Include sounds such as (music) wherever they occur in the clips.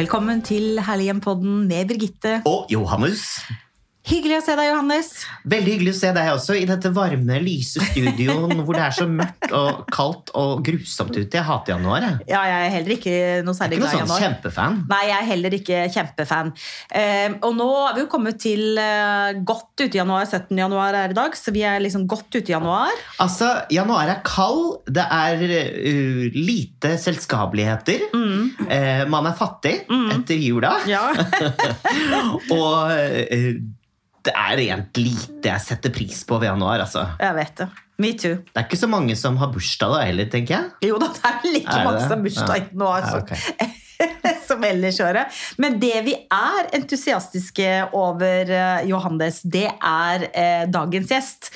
Velkommen til Herlighjem-podden med Birgitte. Og Johannes. Hyggelig å se deg, Johannes. Veldig hyggelig å se deg også i dette varme, lyse studioen hvor det er så mørkt og kaldt og grusomt ute. Jeg hater januar. Jeg. Ja, jeg er heller ikke noe særlig ikke glad i noe sånn kjempefan. Nei, jeg er heller ikke kjempefan. Eh, og nå er vi jo kommet til eh, godt ute i januar. 17. januar er i dag, så vi er liksom godt ute i januar. Altså, januar er kald, det er uh, lite selskapeligheter. Eh, man er fattig etter jula. Ja. (laughs) Og eh, det er rent lite jeg setter pris på ved januar. Altså. jeg vet det. Me too. Det er ikke så mange som har bursdag da heller, tenker jeg. Jo da, det er like Er mange det? som har bursdag Ja. nå altså. Ja, som, ok. (laughs) som ellers i året. Men det vi er entusiastiske over, eh, Johannes, det er eh, dagens gjest.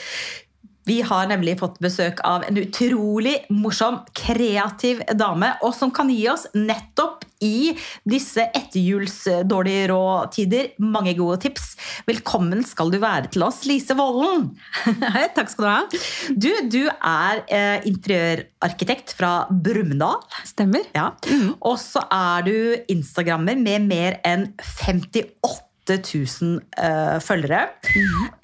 Vi har nemlig fått besøk av en utrolig morsom, kreativ dame, og som kan gi oss nettopp i disse etterjulsdårlige råd-tider mange gode tips. Velkommen skal du være til oss, Lise Vollen. (laughs) Hei, takk skal du ha. Du, du er eh, interiørarkitekt fra Brumunddal. Stemmer. Ja. Og så er du instagrammer med mer enn 58 000 uh, følgere. Eh,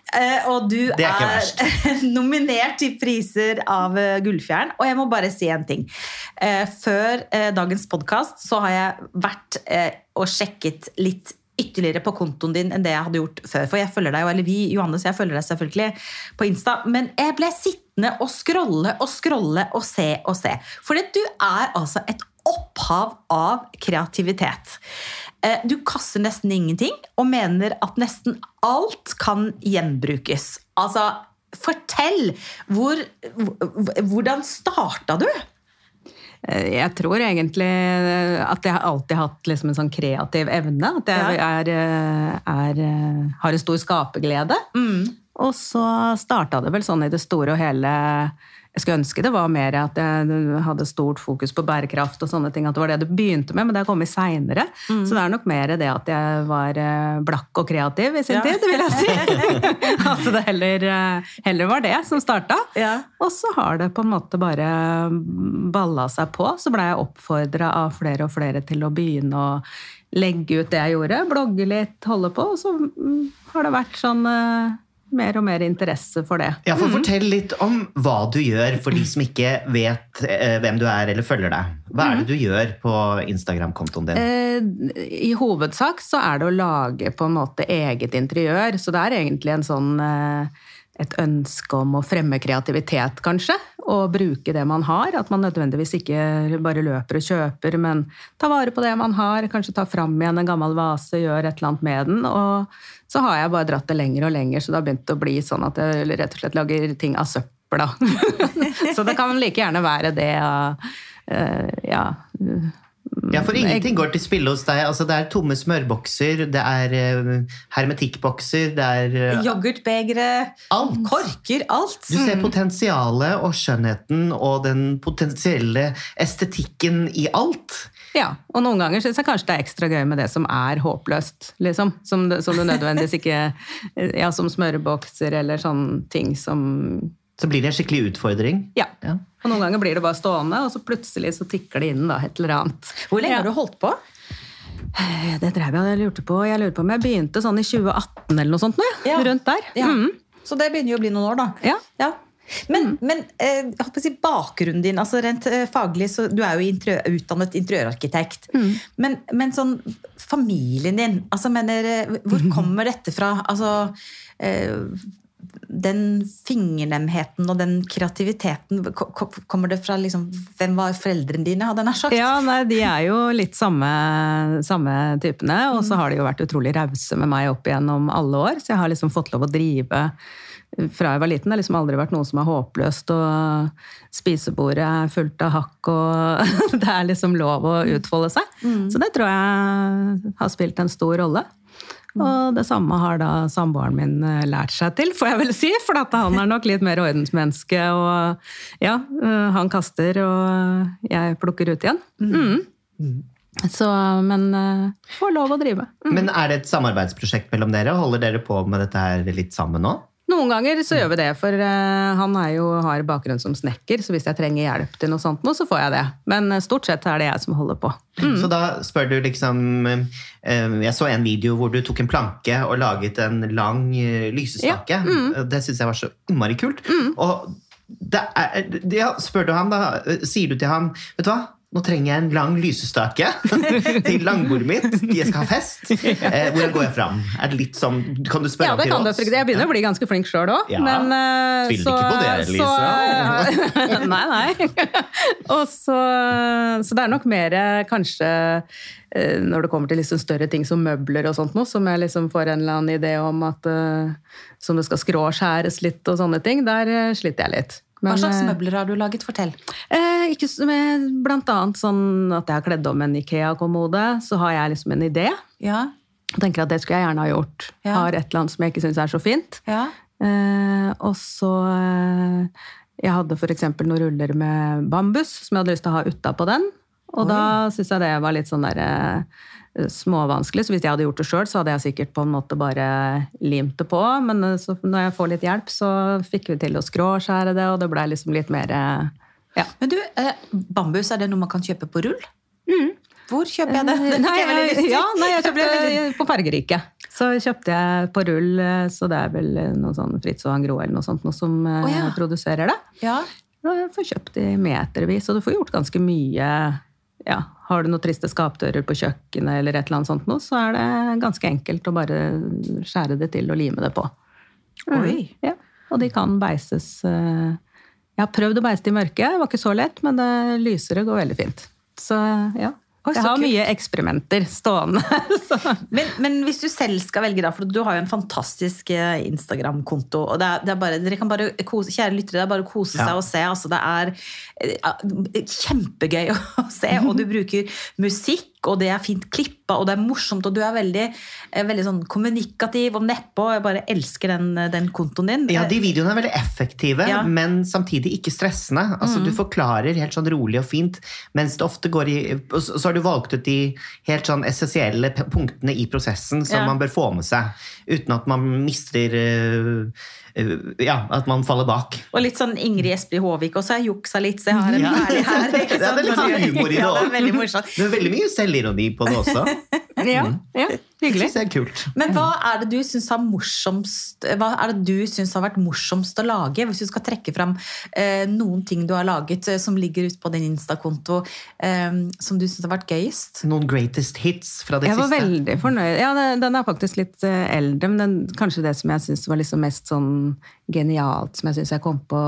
og du Det er er (laughs) nominert til priser av eh, Gullfjern. Og jeg må bare si en ting. Eh, før eh, dagens podkast så har jeg vært eh, og sjekket litt ytterligere på kontoen din enn det jeg hadde gjort før. For jeg følger deg jo, eller vi, Johannes, jeg følger deg selvfølgelig på Insta. Men jeg ble sittende og scrolle og scrolle og se og se. For du er altså et opphav av kreativitet. Eh, Du kaster nesten ingenting og mener at nesten alt kan gjenbrukes. Altså, fortell! Hvor, hvor- hvordan starta du? Eh, Jeg tror egentlig at jeg har alltid hatt liksom en sånn kreativ evne. At jeg er, eh, er, eh, har en stor skaperglede. Og så starta det vel sånn i det store og hele Jeg skulle ønske det var mer at jeg hadde stort fokus på bærekraft og sånne ting. At det var det det begynte med, men det har kommet seinere. Så det er nok mer det at jeg var eh, blakk og kreativ i sin Ja. tid, vil jeg si. (laughs) at det heller, eh, heller var det som starta. Ja. Og så har det på en måte bare balla seg på. Så blei jeg oppfordra av flere og flere til å begynne å legge ut det jeg gjorde. Blogge litt, holde på. Og så mm, har det vært sånn eh, mer og mer interesse for det. Ja, for Fortell litt om hva du gjør for de som ikke vet eh, hvem du er eller følger deg. Hva er det du gjør på Instagram-kontoen din? Eh, I hovedsak så er det å lage på en måte eget interiør. Så det er egentlig en sånn eh, et ønske om å fremme kreativitet, kanskje. Og bruke det man har. At man nødvendigvis ikke bare løper og kjøper, men tar vare på det man har. Kanskje tar fram igjen en gammel vase, gjør et eller annet med den. Og så har jeg bare dratt det lenger og lenger, så det har begynt å bli sånn at jeg rett og slett lager ting av søppel. (laughs) så det kan like gjerne være det av uh, ja, Ja, for ingenting går til spille hos deg. Altså, det er tomme smørbokser, det er uh, hermetikkbokser, det er uh, Yoghurtbegre, Alt. korker, alt. Du ser potensialet og skjønnheten og den potensielle estetikken i alt. Ja, og noen ganger syns jeg kanskje det er ekstra gøy med det som er håpløst, liksom. Som, som du nødvendigvis ikke Ja, som smørebokser eller sånne ting som Så blir det en skikkelig utfordring. Ja. Ja. Og noen ganger blir det bare stående, og så plutselig så tikker det inn da, et eller annet. Hvor lenge Ja. har du holdt på? Det drev jeg og lurte på. Jeg lurer på om jeg begynte sånn i 2018 eller noe sånt. nå. Ja. Rundt der. Ja. Mm. Så det begynner jo å bli noen år, da. Ja. Ja. Men, men eh, jeg håper å si bakgrunnen din, altså rent eh, faglig, så du er jo interiør, utdannet interiørarkitekt. Men, men sånn familien din, altså mener eh, Hvor kommer dette fra? Altså den fingernemheten og den kreativiteten, ko- ko- kommer det fra liksom Hvem var foreldrene dine, hadde jeg nær sagt? Ja, nei, de er jo litt samme, samme typene. Og så har de jo vært utrolig rause med meg opp igjennom alle år. Så jeg har liksom fått lov å drive fra jeg var liten. Det har liksom aldri vært noe som er håpløst. Og spisebordet er fullt av hakk, og (laughs) det er liksom lov å utfolde seg. Så det tror jeg har spilt en stor rolle. Og det samme har da samboeren min eh, lært seg til, får jeg vel si. For at han er nok litt mer ordensmenneske. Og ja, eh, han kaster, og jeg plukker ut igjen. Mm. Så, men eh, får lov å drive. Men er det et samarbeidsprosjekt mellom dere? Holder dere på med dette her litt sammen nå? Noen ganger så gjør vi det, for eh, han jo, har bakgrunn som snekker, så hvis jeg trenger hjelp til noe sånt, nå, så får jeg det. Men eh, stort sett er det jeg som holder på. Så da spør du liksom eh, Jeg så en video hvor du tok en planke og laget en lang lysestake. Ja. Mm. Det syns jeg var så innmari kult. Og det er, ja, spør du han, da, sier du til han Vet du hva? Nå trenger jeg en lang lysestake (laughs) til langbordet mitt. Jeg skal ha fest. Eh, hvordan går jeg fram? Er det litt sånn, Kan du spørre Ja, det om kan til du. oss? Jeg begynner å bli ganske flink sjøl òg. Ja. Men eh, Tviler så, ikke på det, Lise. Så, (laughs) nei, nei. (laughs) Og så, så det er nok mer eh, kanskje eh, når det kommer til liksom større ting som møbler og sånt noe, som jeg liksom får en eller annen idé om at som det skal skråskjæres litt og sånne ting, der sliter jeg litt. Hva slags eh, møbler har du laget? Fortell. Eh, ikke, blant annet sånn at jeg har kledd om en Ikea-kommode, så har jeg liksom en idé. Ja, Og tenker at det skulle jeg gjerne ha gjort. Ja. Har et eller annet som jeg ikke syns er så fint. ja. Eh, og så eh, Jeg hadde f.eks. noen ruller med bambus som jeg hadde lyst til å ha utapå den. Og da syns jeg det var litt sånn der eh, småvanskelig. Så hvis jeg hadde gjort det sjøl, så hadde jeg sikkert på en måte bare limt det på. Men eh, så når jeg får litt hjelp, så fikk vi til å skråskjære det, og det blei liksom litt mer eh, ja. Men du, eh, bambus, er det noe man kan kjøpe på rull? Hvor kjøper jeg det? Det Mm. Nei, jeg ja, nei, jeg kjøpte (laughs) på Fargerike. Så kjøpte jeg på rull, eh, så det er vel noe sånn Fritz og Angro eller noe sånt noe som oh, ja. produserer det. Ja. Jeg får kjøpt i metervis, og du får gjort ganske mye. Ja, har du noen triste skapdører på kjøkkenet, eller et eller annet sånt noe, så er det ganske enkelt å bare skjære det til og lime det på. Oi. Ja, og de kan beises eh, Jeg har prøvd å beise det i mørket, det var ikke så lett, men det lysere går veldig fint. Så ja. Oi, jeg har kult. mye eksperimenter stående. (laughs) Men, men hvis du selv skal velge, da, for du har jo en fantastisk eh, Instagram-konto. og det er, det er bare, Dere kan bare kose, Kjære lyttere, det er bare å kose Ja. seg og se. altså Det er eh, kjempegøy (laughs) å se, og du bruker musikk, og det er fint klippa, og det er morsomt, og du er veldig, eh, veldig sånn kommunikativ og nedpå. Jeg bare elsker den, den kontoen din. Ja, De videoene er veldig effektive, Ja. men samtidig ikke stressende. Altså, Du forklarer helt sånn rolig og fint, mens det ofte går i Så har du valgt ut de helt sånn essensielle punktene i prosessen som Ja. man bør få med seg, uten at man mister øh, Ja, at man faller bak. Og litt sånn Ingrid Espelid Håvik også. Jeg juksa litt, så jeg har en Ja. herlig her. ikke (laughs) Ja, det er litt sånn humor i det Ja, det er veldig morsomt. Det er veldig mye selvironi på det også. (laughs) Ja, ja Det hyggelig. jeg er kult. Men hva er det du syns har morsomst Hva er det du syns har vært morsomst å lage? Hvis du skal trekke fram eh, noen ting du har laget eh, som ligger ute på din Insta-konto, eh, som du syns har vært gøyest? Noen greatest hits fra det Jeg var veldig fornøyd. Ja, den- Den er faktisk litt eh, eldre, men den, kanskje det som jeg syns var liksom mest sånn genialt, som jeg syns jeg kom på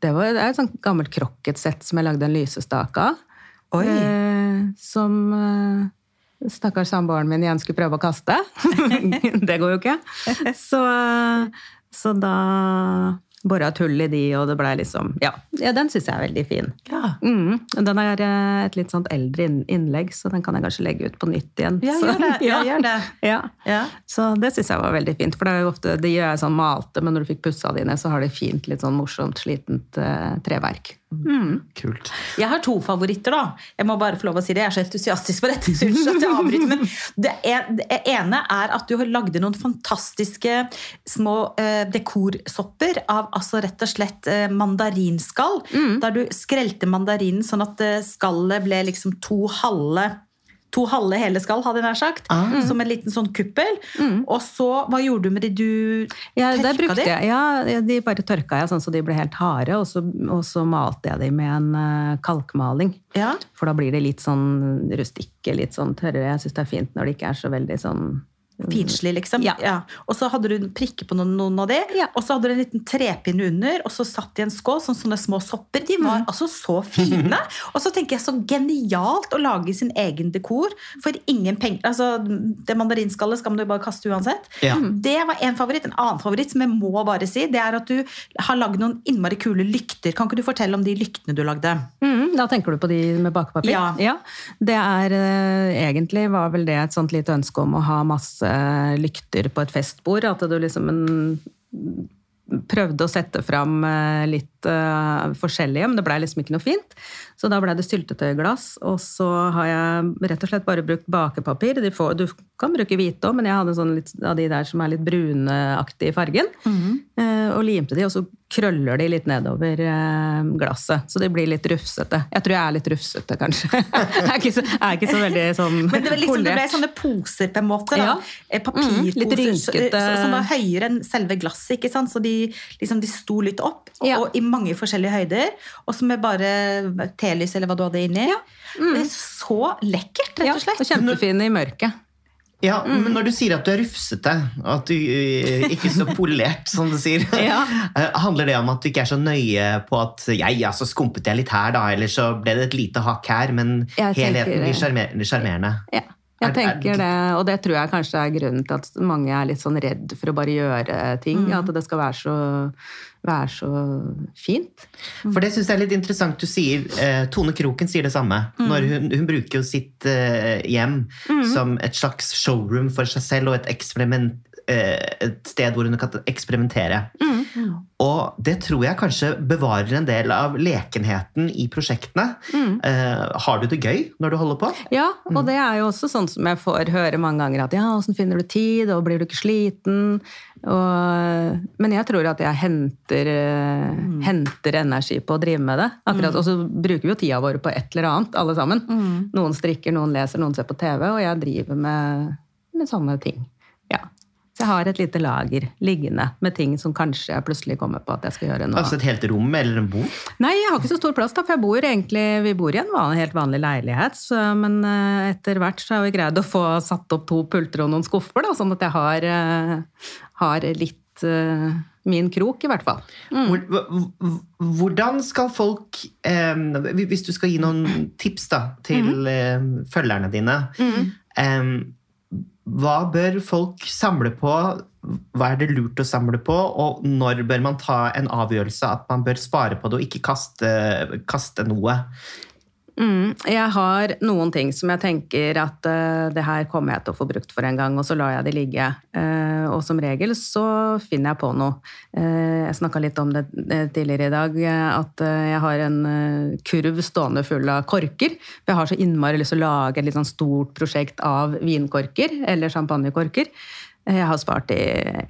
Det var det er et sånt gammelt krokketsett som jeg lagde en lysestake av. Oi. Eh, som eh, stakkars samboeren min igjen skulle prøve å kaste. (laughs) det går jo ikke. (laughs) Så, så da bora et hull i de, og det blei liksom Ja, ja den syns jeg er veldig fin. Ja. Mm. Den er eh, et litt sånt eldre innlegg, så den kan jeg kanskje legge ut på nytt igjen. Ja, Så, gjør det. (laughs) Ja, ja. gjør det. Ja. Ja. Så det syns jeg var veldig fint. For det er jo ofte, de gjør jeg sånn malte, men når du fikk pussa de ned, så har de fint, litt sånn morsomt, slitent uh, treverk. Mm. Kult. Jeg har to favoritter, da. Jeg må bare få lov å si det. Jeg er så entusiastisk på dette. så unnskyld at jeg avbryter, Men det, er, det ene er at du har lagd noen fantastiske små uh, dekorsopper av altså rett og slett mandarinskall. mandarinskall. Der du skrelte mandarinen sånn at eh, skallet ble liksom to halve To halve hele skall, hadde jeg nær sagt. Ah. Som en liten sånn kuppel. Og så, hva gjorde du med de? Du Ja, tørka de? jeg, ja, de bare tørka jeg sånn så de ble helt harde, og så, og så malte jeg de med en eh, kalkmaling. Ja. For da blir de litt sånn rustikke, litt sånn tørre. Jeg syns det er fint når de ikke er så veldig sånn Finslig, liksom. Ja. Og så hadde du prikker på noen, noen av de, Ja. og så hadde du en liten trepinne under, og så satt de i en skål, som sånne små sopper. De var altså så fine! (laughs) Og så tenker jeg så genialt å lage sin egen dekor for ingen penger. Altså, det mandarinskallet skal man jo bare kaste uansett. Ja. Det var en favoritt. En annen favoritt som jeg må bare si, det er at du har lagd noen innmari kule lykter. Kan ikke du fortelle om de lyktene du lagde? Mm, da tenker du på de med bakepapir? Ja. Det er eh, egentlig var vel det et sånt lite ønske om å ha masse lykter på et festbord. At du liksom en, prøvde å sette fram eh, litt eh, forskjellige, men det blei liksom ikke noe fint. Så da blei det syltetøyglass, og så har jeg rett og slett bare brukt bakepapir. De får, du kan bruke hvite òg, men jeg hadde sånn litt av de der som er litt bruneaktige i fargen. eh, Og limte de, og så krøller de litt nedover uh, glasset. Så de blir litt rufsete. Jeg tror jeg er litt rufsete, kanskje. (laughs) jeg er ikke så, jeg er ikke så veldig sånn Men det, var liksom, det ble sånne poser på en måte. Ja. Eh, Papirposer Mm, litt rynkete. så- som var høyere enn selve glasset. ikke sant? Så de, liksom, de sto litt opp, og, Ja. og i mange forskjellige høyder. Og så med bare telys eller hva du hadde inni. Det er så lekkert, rett og slett. Ja, og kjempefine i mørket. Ja, Mm. men når du sier at du er rufsete, og at du eh, ikke er så polert, som du sier, (laughs) Ja. eh, handler det om at du ikke er så nøye på at ja, ja, så skumpet jeg litt her, da, eller så ble det et lite hakk her, men Jeg helheten blir sjarmer- sjarmerende. Ja, jeg tenker er- det, og det tror jeg kanskje er grunnen til at mange er litt sånn redd for å bare gjøre ting. At det skal være så, være så fint. For det syns jeg er litt interessant du sier. Eh, Tone Kroken sier det samme. Når hun, hun bruker jo sitt eh, hjem som et slags showroom for seg selv og et eksperiment et sted hvor hun kan eksperimentere. Og det tror jeg kanskje bevarer en del av lekenheten i prosjektene. Eh, har du det gøy når du holder på? Ja, og det er jo også sånn som jeg får høre mange ganger at ja, åssen finner du tid, og blir du ikke sliten? Og, men jeg tror at jeg henter, eh, henter energi på å drive med det. Akkurat, Og så bruker vi jo tida vår på et eller annet, alle sammen. Noen strikker, noen leser, noen ser på TV, og jeg driver med, med sånne ting. Så jeg har et lite lager liggende med ting som kanskje jeg plutselig kommer på at jeg skal gjøre nå. Altså et helt rom eller en bok? Nei, jeg har ikke så stor plass, da, for jeg bor egentlig, vi bor i en vanlig, helt vanlig leilighet. Så, men eh, etter hvert så har vi greid å få satt opp to pulter og noen skuffer, da, sånn at jeg har, eh, har litt eh, min krok, i hvert fall. Hvor- hvordan skal folk Hvis du skal gi noen tips da, til mm. følgerne dine eh, Hva bør folk samle på? Hva er det lurt å samle på? Og når bør man ta en avgjørelse at man bør spare på det og ikke kaste, kaste noe? Mm, jeg har noen ting som jeg tenker at uh, det her kommer jeg til å få brukt for en gang, og så lar jeg det ligge. Uh, og som regel så finner jeg på noe. Uh, jeg snakka litt om det tidligere i dag, at jeg har en kurv stående full av korker. For jeg har så innmari lyst til å lage et litt sånn stort prosjekt av vinkorker, eller champagnekorker. Jeg har spart i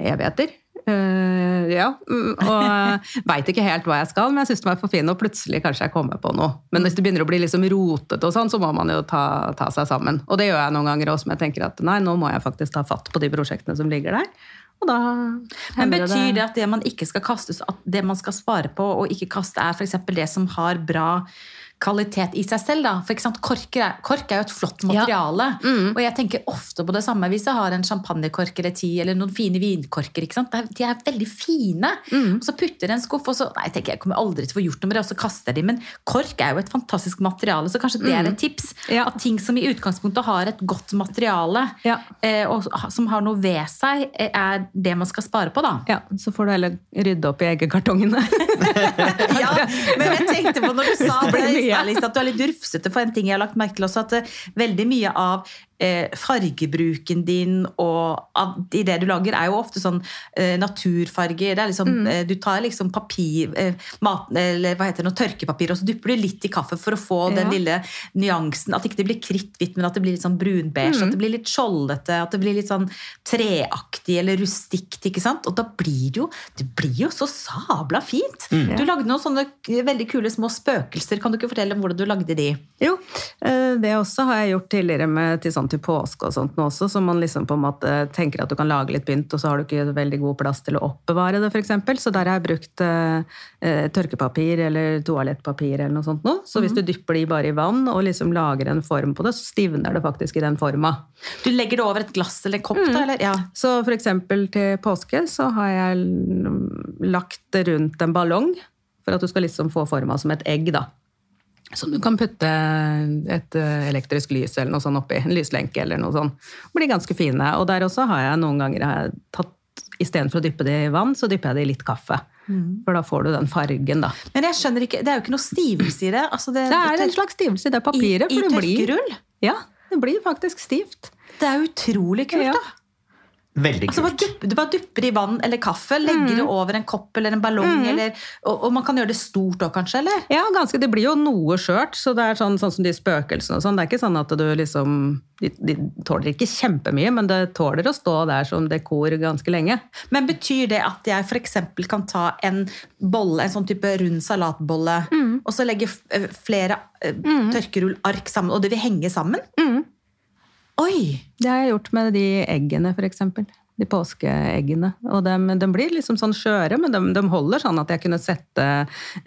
evigheter. Eh, ja, mm, og veit ikke helt hva jeg skal, men jeg syns den var for fin, og plutselig kanskje jeg kommer på noe. Men hvis det begynner å bli liksom rotete, og sånn, så må man jo ta, ta seg sammen. Og det gjør jeg noen ganger også, som jeg tenker at nei, nå må jeg faktisk ta fatt på de prosjektene som ligger der. Og da Men Betyr det at det man ikke skal kaste, at det man skal spare på og ikke kaste, er f.eks. det som har bra kvalitet i seg selv? da? For kork er, kork er jo et flott materiale. Og jeg tenker ofte på det samme hvis jeg har en champagnekork eller ti, eller noen fine vinkorker. ikke sant? De er veldig fine. Og så putter jeg en skuff, og så nei, jeg tenker jeg kommer aldri til å få gjort noe med det, og så kaster jeg de. Men kork er jo et fantastisk materiale, så kanskje det er et tips. Ja. At ting som i utgangspunktet har et godt materiale, Ja. eh, og som har noe ved seg, eh, er det man skal spare på, da. Ja, så får du heller rydde opp i eggekartongene. (laughs) Ja, men jeg tenkte på når du sa Det blir at du er litt rufsete for en ting jeg har lagt merke til også, at eh, veldig mye av fargebruken din og i det du lager, er jo ofte sånn eh, naturfarger. Det er liksom, Mm. eh, du tar liksom papir, eh, mat, eller hva heter det, noe tørkepapir, og så dypper du litt i kaffe for å få den lille nyansen. At ikke det blir kritthvitt, men at det blir litt sånn brunbeige. Mm. At det blir litt skjoldete, at det blir litt sånn treaktig eller rustikt. ikke sant? Og da blir det jo, det blir jo så sabla fint! Mm. Du lagde noen sånne veldig kule små spøkelser. Kan du ikke fortelle om hvordan du lagde de? Jo, eh, det også har jeg gjort tidligere med, til sånn til påske og sånt nå også, så man liksom på en måte tenker at du kan lage litt pynt, og så har du ikke veldig god plass til å oppbevare det, f.eks. Så der har jeg brukt eh, eh, tørkepapir eller toalettpapir eller noe sånt nå. Så hvis du dypper de bare i vann og liksom lager en form på det, så stivner det faktisk i den forma. Du legger det over et glass eller en kopp? Mm. da, eller? Ja. Så eksempel til påske så har jeg lagt det rundt en ballong, for at du skal liksom få forma som et egg, da. Som du kan putte et eh, elektrisk lys eller noe sånt oppi. En lyslenke eller noe sånt. Blir ganske fine. Og der også har jeg noen ganger jeg tatt Istedenfor å dyppe det i vann, så dypper jeg det i litt kaffe. For da får du den fargen, da. Men jeg skjønner ikke, det er jo ikke noe stivelse i det. Altså det, Det er en slags stivelse i det papiret. I, i for det blir, tørkerull? ja, det blir faktisk stivt. Det er utrolig kult, Ja. da. Veldig Altså, bare kult. duppe, du bare dupper i vann eller kaffe, legger det over en kopp eller en ballong, eller, og, og man kan gjøre det stort òg, kanskje? eller? Ja, ganske. Det blir jo noe skjørt, så det er sånn, sånn som de spøkelsene og sånn. Det er ikke sånn at du liksom de, de tåler ikke kjempemye, men det tåler å stå der som dekor ganske lenge. Men betyr det at jeg f.eks. kan ta en bolle, en sånn type rund salatbolle, og så legge eh, flere eh, tørkerullark sammen, og det vil henge sammen? Oi! Det har jeg gjort med de eggene, eksempel. De påskeeggene. Og de, de blir liksom sånn skjøre, men de, de holder sånn at jeg kunne sette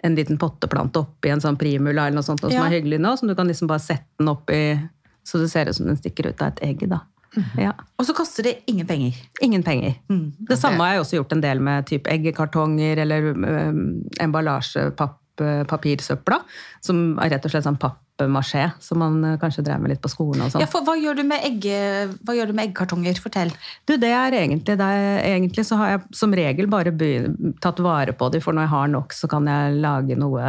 en liten potteplante oppi en sånn primula eller noe sånt, noe Ja. som er hyggelig nå, som du kan liksom bare sette den oppi, så det ser ut som den stikker ut av et egg, da. Ja. Og så koster det ingen penger. Ingen penger. Mm. Det samme har jeg også gjort en del med typ eggekartonger eller um, emballasjepapp, papirsøpla, som er rett og slett sånn pappmasjé, som man eh, kanskje drev med litt på skolen og sånn. Ja, for hva gjør du med, egge, hva gjør du med eggkartonger? Fortell. Du, det er egentlig, det er, egentlig så har jeg som regel bare begyn- tatt vare på dem, for når jeg har nok, så kan jeg lage noe,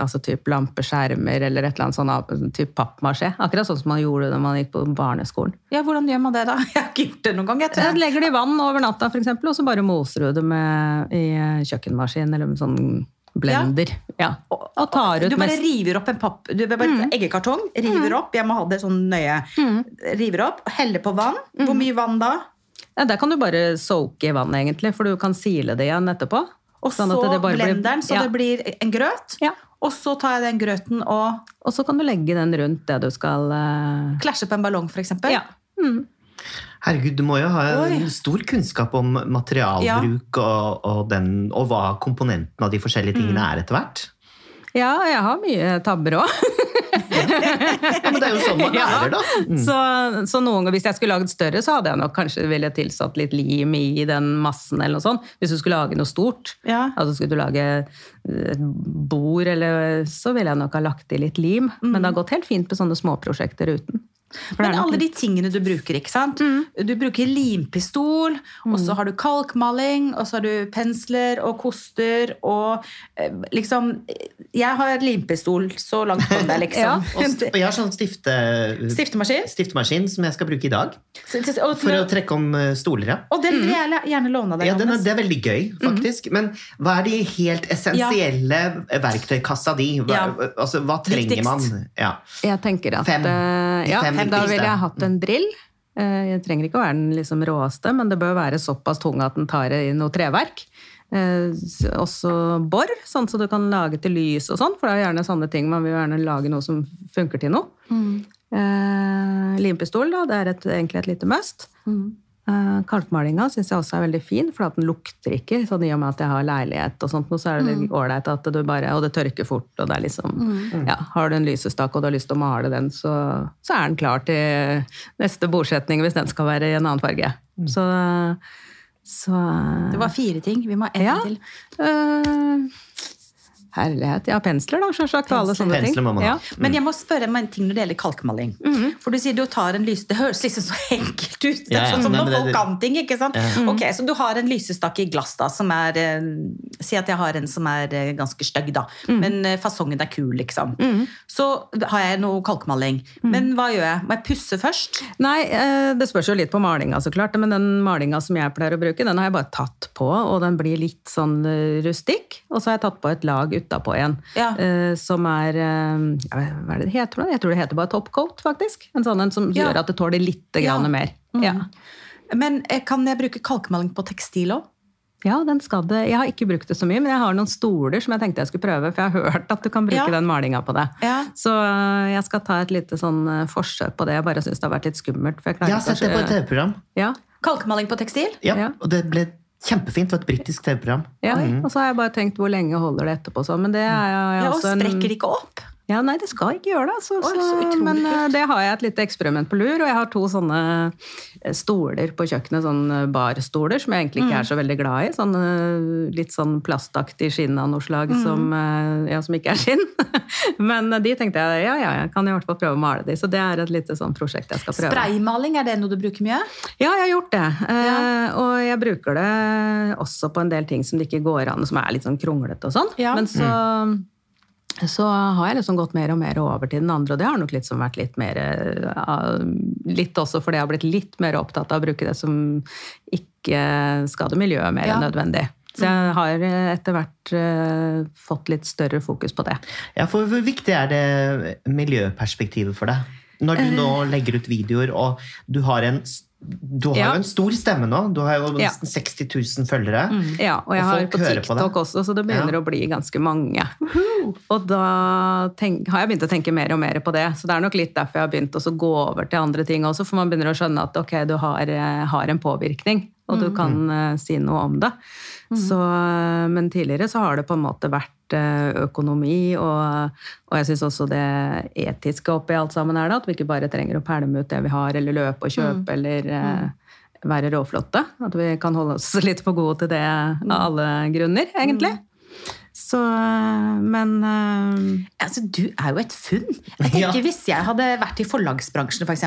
altså typ lampeskjermer eller et eller annet sånn type typ pappmasjé. Akkurat sånn som man gjorde når man gikk på barneskolen. Ja, Hvordan gjør man det, da? (laughs) Jeg har ikke gjort det noen gang. Jeg tror Jeg jeg. legger det i vann over natta, eksempel, og så bare moser du det med, i kjøkkenmaskin eller med sånn blender. Ja. Og tar ut Du bare mest river opp en papp, du bare eggekartong, river opp, jeg må ha det sånn nøye. River opp, heller på vann. Hvor mye vann da? ja, Der kan du bare soake i vann, egentlig, for du kan sile det igjen etterpå. Og Sånn så blenderen, blir- så ja. det blir en grøt. Ja. Og så tar jeg den grøten og Og så kan du legge den rundt det du skal Klasje klasjer på en ballong, f.eks. Ja. Mm. Herregud, du må jo ha Oi. stor kunnskap om materialbruk og, og, den, og hva komponentene av de forskjellige Mm. tingene er etter hvert. Ja, jeg har mye tabber òg. Ja, men det er jo sånn man (laughs) lærer, da. Mm. Så, så noen ganger, hvis jeg skulle lagd større, så hadde jeg nok kanskje ville tilsatt litt lim i den massen. eller noe sånt. Hvis du skulle lage noe stort, Ja. altså skulle du lage et bord, eller, så ville jeg nok ha lagt i litt lim. Men det har gått helt fint med sånne småprosjekter uten. For Men alle de tingene du bruker, ikke sant? Du bruker limpistol, og så har du kalkmaling, og så har du pensler og koster, og eh, liksom Jeg har limpistol, så langt jeg, (laughs) liksom. Og, og jeg har sånn stifte, Stiftemaskin. stiftemaskin som jeg skal bruke i dag. For å trekke om eh, stoler, ja. og den vil jeg gjerne låne deg, Ja, den er, det er veldig gøy, faktisk. Men hva er de helt essensielle verktøykassa di? Hva, Ja. altså, hva trenger man? Ja. Jeg tenker at Fem. eh, De Da ville jeg hatt en drill. Eh, Jeg trenger ikke å være den liksom råeste, men det bør være såpass tung at den tar i noe treverk. Eh, Også bor, sånn så du kan lage til lys og sånn, for det er gjerne sånne ting. Man vil gjerne lage noe som funker til noe. Eh, Limpistol, da, det er et, egentlig et lite must. Eh, Kalkmalinga syns jeg også er veldig fin, for at den lukter ikke. Sånn I og med at jeg har leilighet, og sånt, så er det litt ålreit at du bare Og det tørker fort, og det er liksom ja, Har du en lysestak og du har lyst til å male den, så, så er den klar til neste bordsetning hvis den skal være i en annen farge. Så, så Det var fire ting. Vi må ha én Ja. til. eh, Herlighet. Ja, pensler, da, sjølsagt. Alle sånne. Pensler ha. Ja. Men jeg må spørre meg en ting når det gjelder kalkmaling. For du sier du tar en lys... Det høres liksom så enkelt ut. Det er ja. sånn som Nei, når men det- folk kan ting, ikke sant? Ok, Så du har en lysestak i glass, da, som er eh, Si at jeg har en som er eh, ganske stygg, da. Men eh, fasongen er kul, liksom. Så har jeg noe kalkmaling. Men hva gjør jeg? Må jeg pusse først? Nei, eh, det spørs jo litt på malinga, så klart. Men den malinga som jeg pleier å bruke, den har jeg bare tatt på, og den blir litt sånn eh, rustikk. Og så har jeg tatt på et lag utapå igjen, Ja. Uh, som er uh, Hva er det det heter? Jeg tror det heter bare topcoat, faktisk. En sånn en som Ja. gjør at det tåler litt Ja. grann mer. Ja. Men eh, kan jeg bruke kalkmaling på tekstil òg? ja, den skal det. Jeg har ikke brukt det så mye, men jeg har noen stoler som jeg tenkte jeg skulle prøve, for jeg har hørt at du kan bruke Ja. den malinga på det. Ja. Så jeg skal ta et lite sånn forsøk på det. Jeg bare syns det har vært litt skummelt. For jeg Jeg har sett det på et TV-program. Ja, Kalkmaling på tekstil? Ja, Ja. Og det ble kjempefint. Det var et britisk TV-program. Ja, og så har jeg bare tenkt hvor lenge holder det etterpå sånn. Men det er jo Ja, og også en- sprekker det ikke opp? Ja, nei, det skal ikke gjøre det. Så, Oi, så men kult. eh, det har jeg et lite eksperiment på lur, og jeg har to sånne eh, stoler på kjøkkenet, sånne barstoler, som jeg egentlig ikke er så veldig glad i. Sånn, eh, litt sånn plastaktig skinn av noe slag som, eh, ja, som ikke er skinn. (laughs) men eh, de tenkte jeg, ja, ja, jeg kan i hvert fall prøve å male de, så det er et lite sånn prosjekt jeg skal prøve. Spraymaling, er det noe du bruker mye? Ja, jeg har gjort det. Eh, Og jeg bruker det også på en del ting som det ikke går an, som er litt sånn kronglete og sånn. Ja. Men så så har jeg liksom gått mer og mer over til den andre, og det har nok liksom vært litt mer eh, Litt også fordi jeg har blitt litt mer opptatt av å bruke det som ikke skader miljøet mer Ja. enn nødvendig. Så jeg har eh, etter hvert eh, fått litt større fokus på det. Ja, for Hvor viktig er det miljøperspektivet for deg? Når du nå legger ut videoer, og du har en du har Ja. jo en stor stemme nå. Du har jo Ja. nesten 60 000 følgere. Ja, og jeg Og har på TikTok på også, så det begynner Ja. å bli ganske mange. Og da tenk, har jeg begynt å tenke mer og mer på det. Så det er nok litt derfor jeg har begynt å gå over til andre ting også, for man begynner å skjønne at ok, du har, eh, har en påvirkning, og du kan eh, si noe om det. Så, eh, men tidligere så har det på en måte vært eh, økonomi, og, og jeg syns også det etiske oppi alt sammen er det, at vi ikke bare trenger å pælme ut det vi har, eller løpe og kjøpe, eller eh, være råflotte. At vi kan holde oss litt for gode til det av alle grunner, egentlig. Så, men uh... Altså, du er jo et funn. Jeg tenker Ja. Hvis jeg hadde vært i forlagsbransjen, f.eks.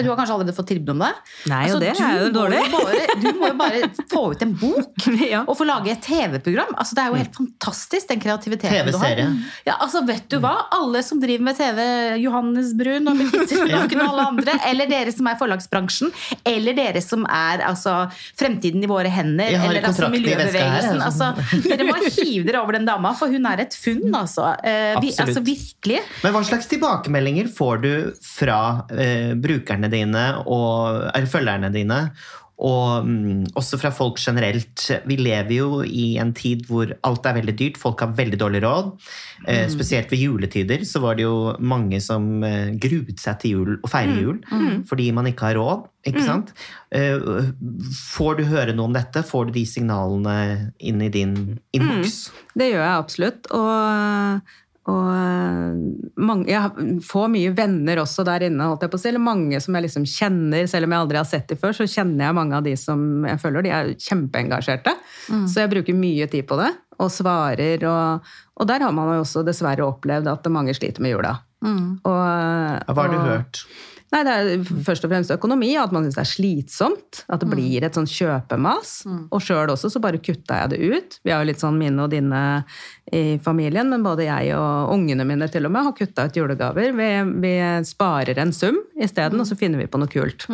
Du har kanskje allerede fått tilbud om det? Nei, og Altså, det du er jo må dårlig. Bare, du må jo bare (laughs) få ut en bok (laughs) Ja. og få lage et TV-program. Altså, det er jo helt fantastisk, den kreativiteten du har. Ja, altså, vet du hva? Alle som driver med TV, Johannes Brun og Birgitte (laughs) Laken og alle andre, eller dere som er i forlagsbransjen, eller dere som er altså, fremtiden i våre hender, eller altså, miljøbevegelsen. altså. Altså, dere må hive dere over den dama, for hun er et funn, altså. Eh, vi, altså virkelig. Men hva slags tilbakemeldinger får du fra eh, brukerne dine og er følgerne dine? Og um, også fra folk generelt. Vi lever jo i en tid hvor alt er veldig dyrt. Folk har veldig dårlig råd. Eh, spesielt ved juletider så var det jo mange som eh, gruet seg til jul og feire jul fordi man ikke har råd. Ikke sant? Eh, får du høre noe om dette? Får du de signalene inn i din innboks? det gjør jeg absolutt. Og, og mange, jeg får mye venner også der inne, holdt jeg på å si. Eller mange som jeg liksom kjenner, selv om jeg aldri har sett dem før, så kjenner jeg mange av de som jeg følger. De er kjempeengasjerte. Så jeg bruker mye tid på det, og svarer. Og, og der har man jo også dessverre opplevd at mange sliter med jula. Og, Hva har du hørt? Nei, det er først og fremst økonomi, at man syns det er slitsomt. At det blir et sånn kjøpemas. Og sjøl også så bare kutta jeg det ut. Vi har jo litt sånn mine og dine i familien, men både jeg og ungene mine til og med har kutta ut julegaver. Vi, vi sparer en sum isteden, og så finner vi på noe kult.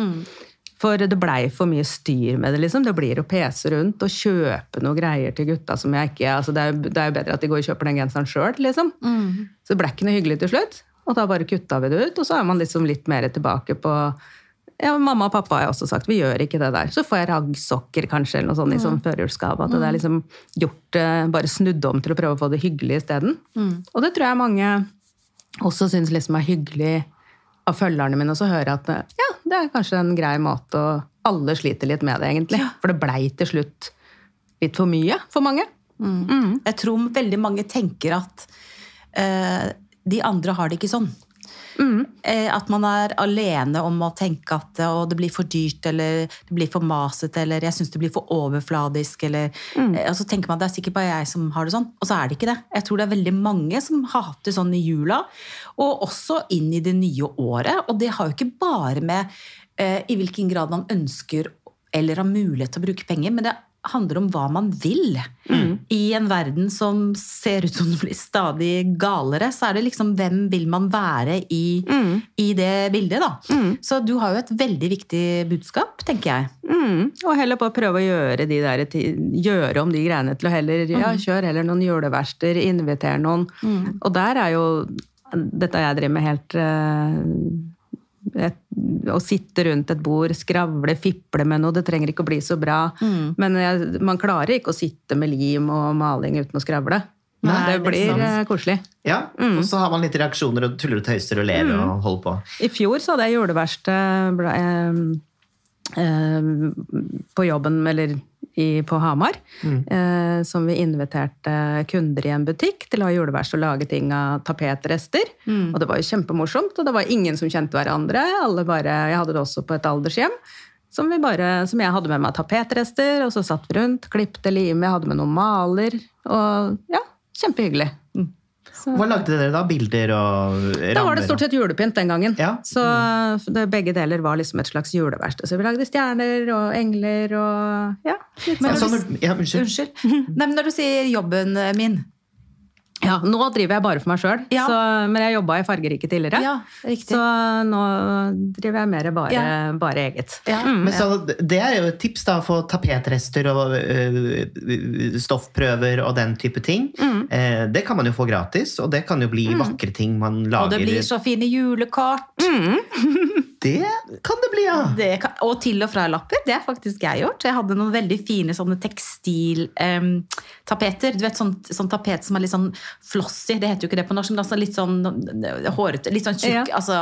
For det blei for mye styr med det. liksom. Det blir å pese rundt og kjøpe noe greier til gutta som jeg ikke altså Det er jo bedre at de går og kjøper den genseren sjøl, liksom. Så det blei ikke noe hyggelig til slutt. Og da bare kutta vi det ut, og så er man liksom litt mer tilbake på ja, Mamma og pappa har også sagt vi gjør ikke det der. Så får jeg raggsokker kanskje, eller noe sånt i sånn førjulsgave. At det er liksom gjort eh, bare snudd om til å prøve å få det hyggelig isteden. Og det tror jeg mange også syns liksom er hyggelig av følgerne mine også hører høre at eh, ja, det er kanskje en grei måte å Alle sliter litt med det, egentlig. For det blei til slutt litt for mye for mange. Jeg tror veldig mange tenker at eh, de andre har det ikke sånn. Mm. at man er alene om å tenke at eh, det blir for dyrt, eller det blir for masete, eller jeg syns det blir for overfladisk, eller mm. Og så tenker man at det er sikkert bare jeg som har det sånn, og så er det ikke det. Jeg tror det er veldig mange som har hatt det sånn i jula, og også inn i det nye året. Og det har jo ikke bare med eh, i hvilken grad man ønsker eller har mulighet til å bruke penger, men det handler om hva man vil. I en verden som ser ut som den blir stadig galere, så er det liksom hvem vil man være i, i det bildet, da. Så du har jo et veldig viktig budskap, tenker jeg. Mm. Og heller på å prøve å gjøre, de der, gjøre om de greiene til å heller ja, kjøre heller noen juleverksteder, invitere noen. Og der er jo dette jeg driver med helt eh, et, Å sitte rundt et bord, skravle, fiple med noe. Det trenger ikke å bli så bra. Men jeg, man klarer ikke å sitte med lim og maling uten å skravle. Nei, det det blir sant. eh, koselig. Ja, og så har man litt reaksjoner og tuller og tøyser og ler og holder på. I fjor så hadde jeg juleverksted eh, eh, på jobben, eller i, på Hamar, eh, som vi inviterte kunder i en butikk til å ha juleværs og lage ting av tapetrester. Og det var jo kjempemorsomt, og det var ingen som kjente hverandre. Alle bare, jeg hadde det også på et aldershjem. Som, vi bare, som jeg hadde med meg tapetrester, og så satt vi rundt, klipte lim, jeg hadde med noen maler. Og ja, kjempehyggelig. Hva lagde dere da? Bilder og rammer? Da var det stort sett julepynt den gangen. Ja. Så det, begge deler var liksom et slags juleverksted. Så vi lagde stjerner og engler og ja. Ja, sånn. så når, ja, unnskyld. Unnskyld. Nei, men når du sier jobben min, Ja, nå driver jeg bare for meg sjøl, Ja. men jeg jobba i Fargerike tidligere. Ja. Så nå driver jeg mer bare, Ja. bare eget. Ja. Mm. Men så, Det er jo et tips da, for tapetrester og øh, stoffprøver og den type ting. Mm. Eh, det kan man jo få gratis, og det kan jo bli vakre ting man lager. Og det blir så fine julekort. (laughs) Det kan det bli, ja! Det kan, og til og fra-lapper. Det har faktisk jeg gjort. Jeg hadde noen veldig fine sånne tekstiltapeter. du vet, sånn, sånn tapet som er litt sånn flossy. Det heter jo ikke det på norsk, men altså litt sånn hårete. Litt sånn tjukk. Ja. Altså,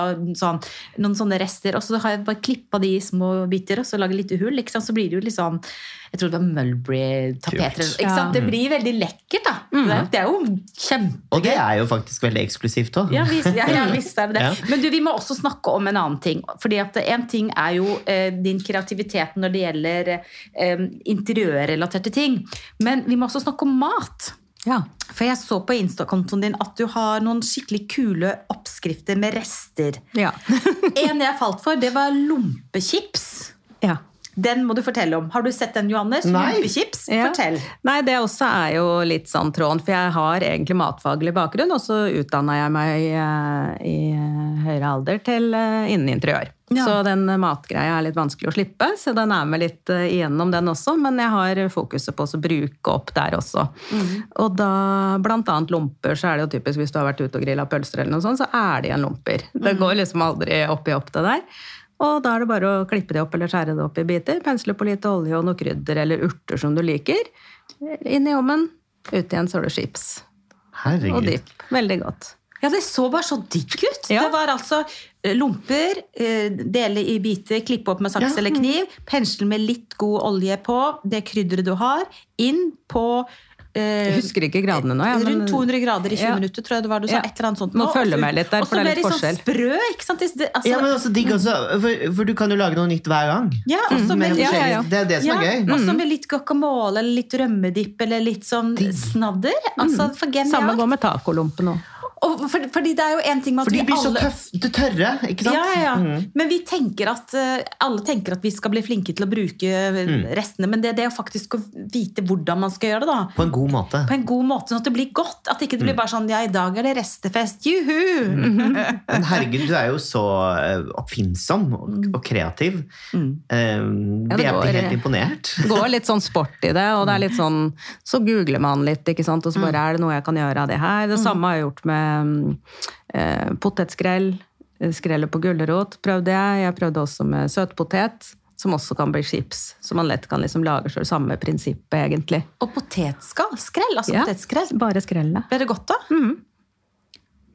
sånn, noen sånne rester. Og så har jeg bare klippa de i små biter, og så lager litt hull. Ikke sant? Så blir det jo litt sånn Jeg tror det var Mulberry-tapeter. Ja. Det blir veldig lekkert, da. Det, er, det er jo kjempegøy. Og det er jo faktisk veldig eksklusivt òg. Ja, visst, ja, ja, visst er det (laughs) det. Men du, vi må også snakke om en annen ting. Fordi at En ting er jo eh, din kreativitet når det gjelder eh, interiørrelaterte ting. Men vi må også snakke om mat. Ja. For jeg så på Insta-kontoen din at du har noen skikkelig kule oppskrifter med rester. Ja. (laughs) En jeg falt for, det var lompechips. ja. Den må du fortelle om. Har du sett den, Johannes? Nei. Lompechips? Ja. Fortell. Nei, det også er jo litt sånn tråden, for jeg har egentlig matfaglig bakgrunn, og så utdanna jeg meg i, i eh, høyere alder til eh, innen interiør. Ja. Så den matgreia er litt vanskelig å slippe, så den er med litt eh, igjennom den også, men jeg har fokuset på å bruke opp der også. Og da, blant annet lomper, så er det jo typisk hvis du har vært ute og grilla pølser eller noe sånt, så er det igjen lomper. Det går liksom aldri opp i opp det der. Og da er det bare å klippe det opp eller skjære det opp i biter. Pensle på litt olje og noe krydder eller urter som du liker. Inn i ovnen. Ut igjen så har du chips. Og Herregud. dipp. Veldig godt. Ja, det så bare så digg ut. Ja. Det var altså eh, lomper, eh, dele i biter, klippe opp med saks Ja. eller kniv, pensle med litt god olje på, det krydderet du har, inn på Jeg husker ikke gradene nå. Ja, men- Rundt 200 grader i 20 Ja. minutter, tror jeg det var. Du sa Ja. et eller annet sånt. Må nå. følge Og så- med litt der, for det er ble litt de forskjell. Sånn sprø, ikke sant? Det, altså, Ja, men også digg også, for, for du kan jo lage noe nytt hver gang. ja, også med Med litt- ja, ja, ja. Det er det som er gøy. Og så med litt guacamole eller litt rømmedipp eller litt sånn snadder. Altså, for Samme går med tacolompen òg. Og for, fordi det er jo en ting med at For de vi blir så alle tøff, det tørre, ikke sant? Ja, ja, ja. Mm. Men vi tenker at eh, alle tenker at vi skal bli flinke til å bruke eh, Mm. restene. Men det, det er jo faktisk å vite hvordan man skal gjøre det. da. På en god måte. På en god måte, sånn at det blir godt. At ikke det Mm. blir bare sånn ja, i dag er det restefest, juhu! Men herregud, du er jo så eh, oppfinnsom og, og kreativ. Mm. Eh, Ja, vi det er går- helt imponert. Det (laughs) går litt sånn sport i det, og det er litt sånn Så googler man litt, ikke sant, og så bare er det noe jeg kan gjøre av det her. Det samme har jeg gjort med mm, eh, potetskrell. Skrellet på gulrot prøvde jeg. Jeg prøvde også med søtpotet, som også kan bli chips. Så man lett kan liksom lage sjøl. samme prinsippet, egentlig. Og potetskall. Skrell, altså Ja, potetskrell. Bare skrellet. Ble det godt, da? Mhm.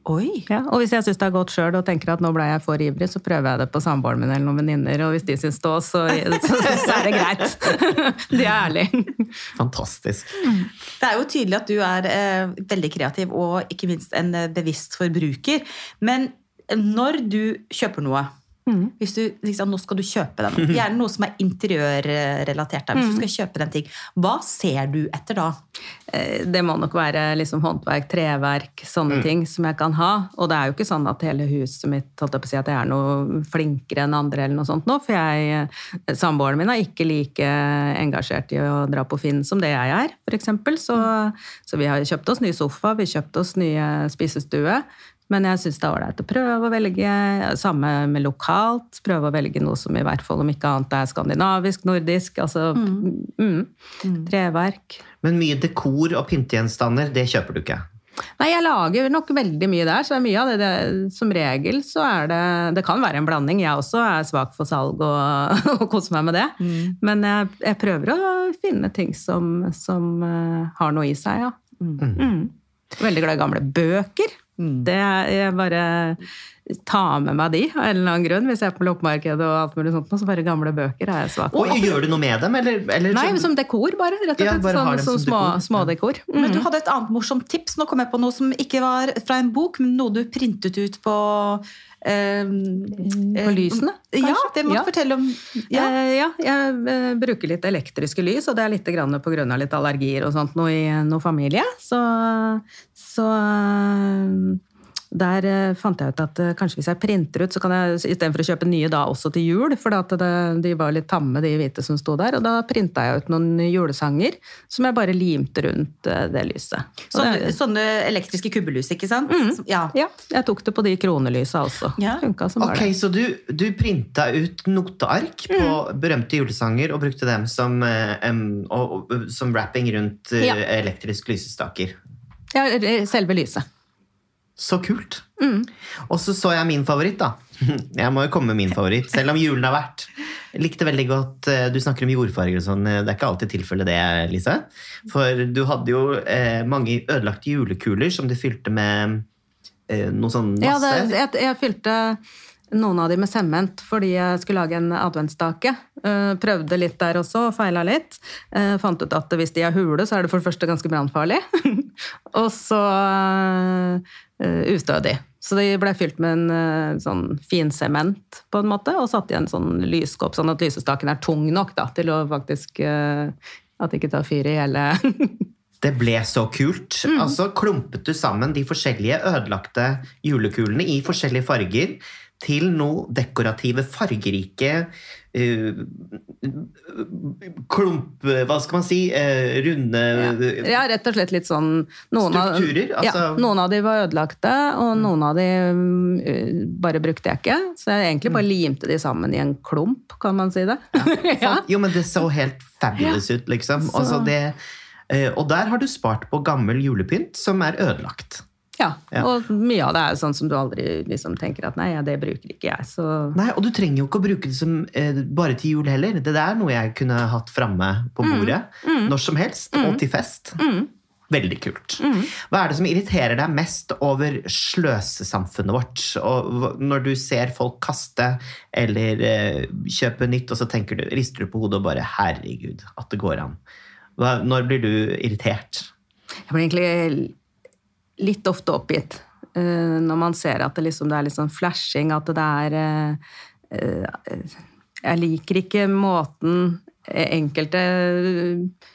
Oi! Ja, og hvis jeg syns det er godt sjøl og tenker at nå ble jeg for ivrig, så prøver jeg det på samboeren min eller noen venninner, og hvis de syns det òg, så, så, så er det greit. (laughs) De er ærlige. Fantastisk. Det er jo tydelig at du er eh, veldig kreativ og ikke minst en eh, bevisst forbruker. Men når du kjøper noe Mm. hvis du, liksom, Nå skal du kjøpe den. (laughs) Gjerne noe som er interiørrelatert. Hvis Hvis du skal kjøpe den ting, hva ser du etter da? Eh, Det må nok være liksom håndverk, treverk, sånne ting som jeg kan ha. Og det er jo ikke sånn at hele huset mitt holdt jeg på å si at jeg er noe flinkere enn andre, eller noe sånt nå, for jeg, eh, samboeren min er ikke like engasjert i å dra på Finn som det jeg er, eksempel. Så, så vi har kjøpt oss ny sofa, vi har kjøpt oss nye spisestue. Men jeg syns det er ålreit å prøve å velge, samme med lokalt, prøve å velge noe som i hvert fall om ikke annet er skandinavisk, nordisk, altså mm, treverk. Men mye dekor og pyntegjenstander, det kjøper du ikke? Nei, jeg lager nok veldig mye der, så mye av det, det Som regel så er det Det kan være en blanding. Jeg også er svak for salg og, (laughs) og koser meg med det. Men jeg, jeg prøver å finne ting som, som uh, har noe i seg, ja. Mm. Veldig glad i gamle bøker. Det er, jeg bare tar med meg de av en eller annen grunn. Hvis jeg er på loppemarkedet og alt mulig sånt, så bare gamle bøker er jeg svak Og for. gjør du noe med dem, eller? eller Nei, sånn- som dekor, bare. Rett og slett. Ja, sånn, som, som som små, dekor. smådekor. Men du hadde et annet morsomt tips. Nå kom jeg på noe som ikke var fra en bok, men noe du printet ut på På lysene, Ja, det må du Ja. fortelle om. Ja. Ja. jeg eh, bruker litt elektriske lys, og det er litt på grunn av litt allergier og sånt noe i noe familie. Så, så eh, Der eh, fant jeg ut at eh, kanskje hvis jeg printer ut, så kan jeg istedenfor å kjøpe nye da også til jul, for at det, de var litt tamme, de hvite som sto der. Og da printa jeg ut noen julesanger som jeg bare limte rundt eh, det lyset. Sånne, det, sånne elektriske kubbelys, ikke sant? Ja. ja, jeg tok det på de kronelysa også. Ja. Funka som bare Ok. Så du, du printa ut noteark på Mm. berømte julesanger og brukte dem som, eh, em, og, og, som wrapping rundt eh, Ja. elektrisk lysestaker? Ja, selve lyset. Så kult. Mm. Og så så jeg min favoritt, da. (laughs) Jeg må jo komme med min favoritt, selv om julen har vært. Jeg likte veldig godt eh, Du snakker om jordfarger og sånn. Det er ikke alltid tilfellet, det, Lise. For du hadde jo eh, mange ødelagte julekuler som du fylte med eh, noe sånn Ja, masse. det, jeg, jeg fylte noen av de med sement fordi jeg skulle lage en adventsstake. Eh, prøvde litt der også, og feila litt. Eh, fant ut at hvis de er hule, så er det for det første ganske brannfarlig. (laughs) og så uh, de. Så de ble fylt med en uh, sånn finsement, på en måte, og satt i en sånn lyskopp, sånn at lysestaken er tung nok da, til å faktisk uh, At det ikke tar fyr i hele (laughs) Det ble så kult. Mm. Altså klumpet du sammen de forskjellige ødelagte julekulene i forskjellige farger til noe dekorative, fargerike uh, klump... Hva skal man si? Uh, runde Ja, rett og slett litt sånn noen av- Strukturer, altså- ja, noen av de var ødelagte, og noen av de uh, bare brukte jeg ikke. Så jeg egentlig bare limte de sammen i en klump, kan man si det. Ja. (laughs) Jo, men det så helt fabulous ut, liksom. Så- Altså, det, og der har du spart på gammel julepynt som er ødelagt. Ja, og mye av det er jo sånn som du aldri liksom tenker at nei, ja, det bruker ikke jeg, så Nei, Og du trenger jo ikke å bruke det som, eh, bare til jul heller. Det er noe jeg kunne hatt framme på bordet når som helst, og til fest. Veldig kult. Hva er det som irriterer deg mest over sløsesamfunnet vårt? Og når du ser folk kaste eller eh, kjøpe nytt, og så tenker du, rister du på hodet og bare 'herregud, at det går an'. Hva, når blir du irritert? Jeg blir egentlig litt ofte oppgitt eh, når man ser at det, liksom, det er litt sånn flashing, at det er eh, eh, Jeg liker ikke måten enkelte eh,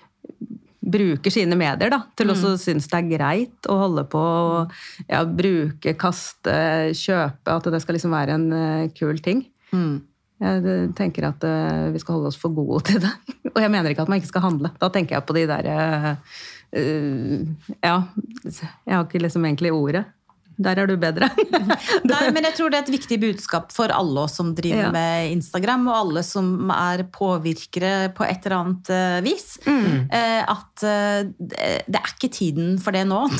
bruker sine medier da, til Mm. å synes det er greit å holde på å ja, bruke, kaste, kjøpe, at det skal liksom være en kul ting. Mm. Jeg tenker at vi skal holde oss for gode til det. (laughs) Og jeg mener ikke at man ikke skal handle. Da tenker jeg på de der eh, Ja, jeg har ikke liksom egentlig ordet. Der er du bedre. (laughs) Nei, men jeg tror det er et viktig budskap for alle oss som driver Ja. med Instagram, og alle som er påvirkere på et eller annet eh, vis. Eh, at eh, det er ikke tiden for det nå. (laughs)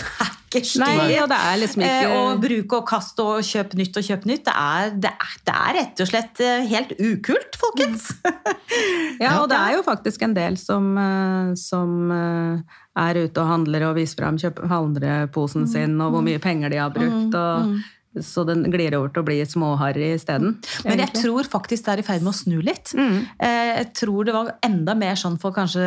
Det er ikke stilig. liksom ikke Eh, og bruk og kaste og kjøpe nytt og kjøpe nytt. Det er, det er, det er rett og slett eh, helt ukult, folkens! (laughs) Ja, og det er jo faktisk en del som, eh, som eh, er ute og handler og viser fram handleposen sin, og hvor mye penger de har brukt. Og, Så den glir over til å bli småharry isteden. Men jeg egentlig. tror faktisk det er i ferd med å snu litt. Mm. Jeg tror det var enda mer sånn for kanskje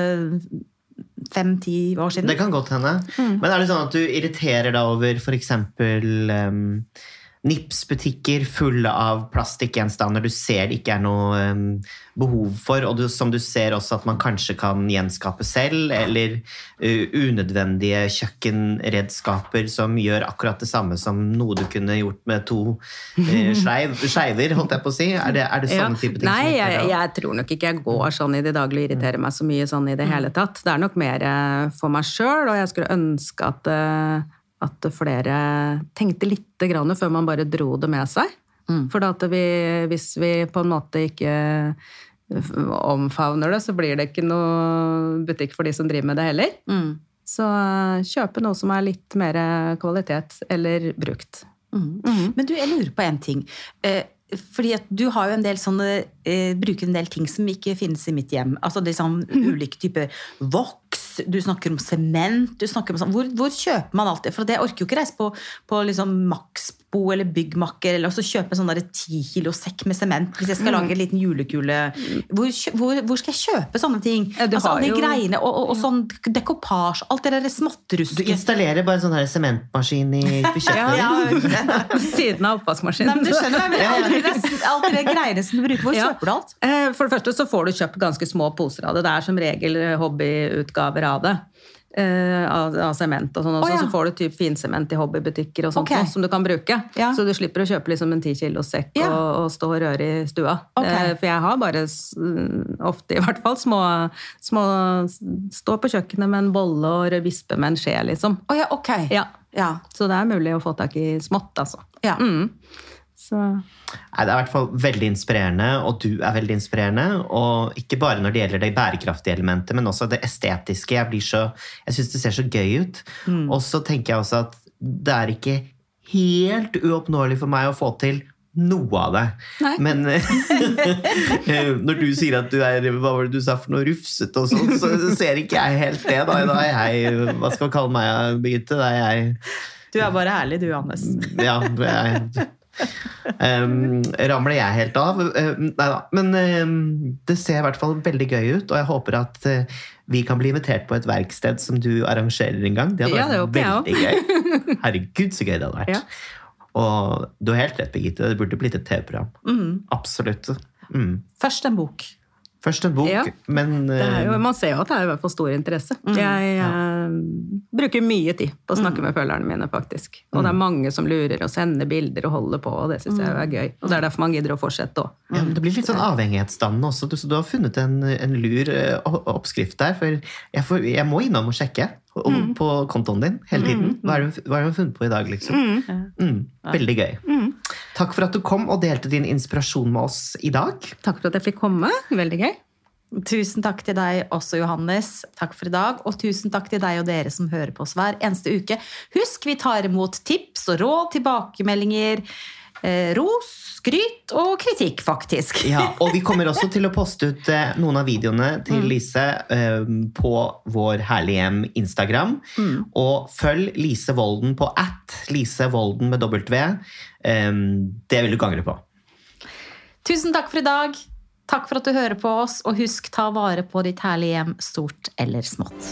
fem-ti år siden. Det kan godt hende. Men er det sånn at du irriterer deg over f.eks. Um, Nips-butikker fulle av plastikkgjenstander du ser det ikke er noe um, behov for, og du, som du ser også at man kanskje kan gjenskape selv, eller uh, unødvendige kjøkkenredskaper som gjør akkurat det samme som noe du kunne gjort med to uh, (laughs) skeiv, skeiver, holdt jeg på å si? Er det, er det sånne type ting? Nei, jeg, jeg tror nok ikke jeg går sånn i det daglige og irriterer meg så mye sånn i det hele tatt. Det er nok mer eh, for meg sjøl, og jeg skulle ønske at, eh, at flere tenkte litt grann før man bare dro det med seg. For at vi, hvis vi på en måte ikke omfavner det, så blir det ikke noe butikk for de som driver med det heller. Mm. Så eh, kjøpe noe som er litt mer kvalitet, eller brukt. Men du, jeg lurer på en ting. Eh, fordi at du har jo en del sånne, eh, bruker en del ting som ikke finnes i mitt hjem. Altså det er sånn ulike typer voks, du snakker om sement, du snakker om sånn. Hvor, hvor kjøper man alt det? For jeg orker jo ikke reise på, på liksom Maxbo eller Byggmakker eller også kjøpe en sånn ti kilo sekk med sement hvis jeg skal lage en liten julekule. Hvor, hvor, hvor skal jeg kjøpe sånne ting? Ja, altså alle de jo- greiene, og, og, og sånn dekoppasje, alt det der Du installerer bare en sånn sementmaskin i kjøkkenet? (laughs) Ja, ja, siden av oppvaskmaskinen. Nei, men du skjønner hva jeg mener. Alt det Alt det greiene som du bruker. Hvor Ja. kjøper du alt? Eh, For det første så får du kjøpt ganske små poser av det. Det er som regel hobbyutgaver av det. Uh, av, av sement og sånn. Å, ja. Så får du typ finsement i hobbybutikker og sånt okay. som du kan bruke. Ja. Så du slipper å kjøpe liksom en 10 kilos sekk Ja. og, og stå og røre i stua. Okay. Uh, for jeg har bare, ofte i hvert fall, små, små Stå på kjøkkenet med en bolle og vispe med en skje, liksom. Oh, ja, ok. Ja. Ja. Så det er mulig å få tak i smått, altså. Ja. Mm. Så Nei, Det er i hvert fall veldig inspirerende, og du er veldig inspirerende. Og ikke bare når det gjelder det bærekraftige elementet, men også det estetiske. Jeg, så, jeg syns det ser så gøy ut. Og så tenker jeg også at det er ikke helt uoppnåelig for meg å få til noe av det. Nei. Men (laughs) når du sier at du er hva var det du sa for noe rufsete og sånn, så ser ikke jeg helt det. Da, da er jeg Hva skal man kalle meg, Birgitte? Da er jeg Du er bare herlig, du, Johannes. ja, jeg, um, ramler jeg helt av? Um, nei da. Men um, det ser i hvert fall veldig gøy ut, og jeg håper at uh, vi kan bli invitert på et verksted som du arrangerer en gang. Det hadde Ja, vært veldig gøy. Herregud, så gøy det hadde vært. Ja. Og du har helt rett, Birgitte. Det burde blitt et TV-program. Absolutt. Mm. Først en bok. Først en bok, Ja. men det jo, uh, man ser jo at det er fall stor interesse. Jeg eh, bruker mye tid på å snakke med følgerne mine, faktisk. Og det er mange som lurer og sender bilder og holder på, og det syns jeg er gøy. Og det er derfor man gidder å fortsette òg. ja, det blir litt sånn avhengighetsdannende også. Du, så du har funnet en, en lur uh, oppskrift der. For jeg, får, jeg må innom og sjekke Mm. på kontoen din hele tiden. Hva det du funnet på i dag, liksom? Mm, veldig gøy. Takk for at du kom og delte din inspirasjon med oss i dag. Takk for at jeg fikk komme. Veldig gøy. Tusen takk til deg også, Johannes. Takk for i dag. Og tusen takk til deg og dere som hører på oss hver eneste uke. Husk, vi tar imot tips og råd, tilbakemeldinger, ros, skryt og kritikk, faktisk. Ja, (laughs) og vi kommer også til å poste ut eh, noen av videoene til Lise eh, på vår Herlig hjem Instagram. Og følg Lise Volden på at Lise Volden med W. Eh, det vil du ikke angre på. Tusen takk for i dag. Takk for at du hører på oss, og husk ta vare på ditt herlige hjem, stort eller smått.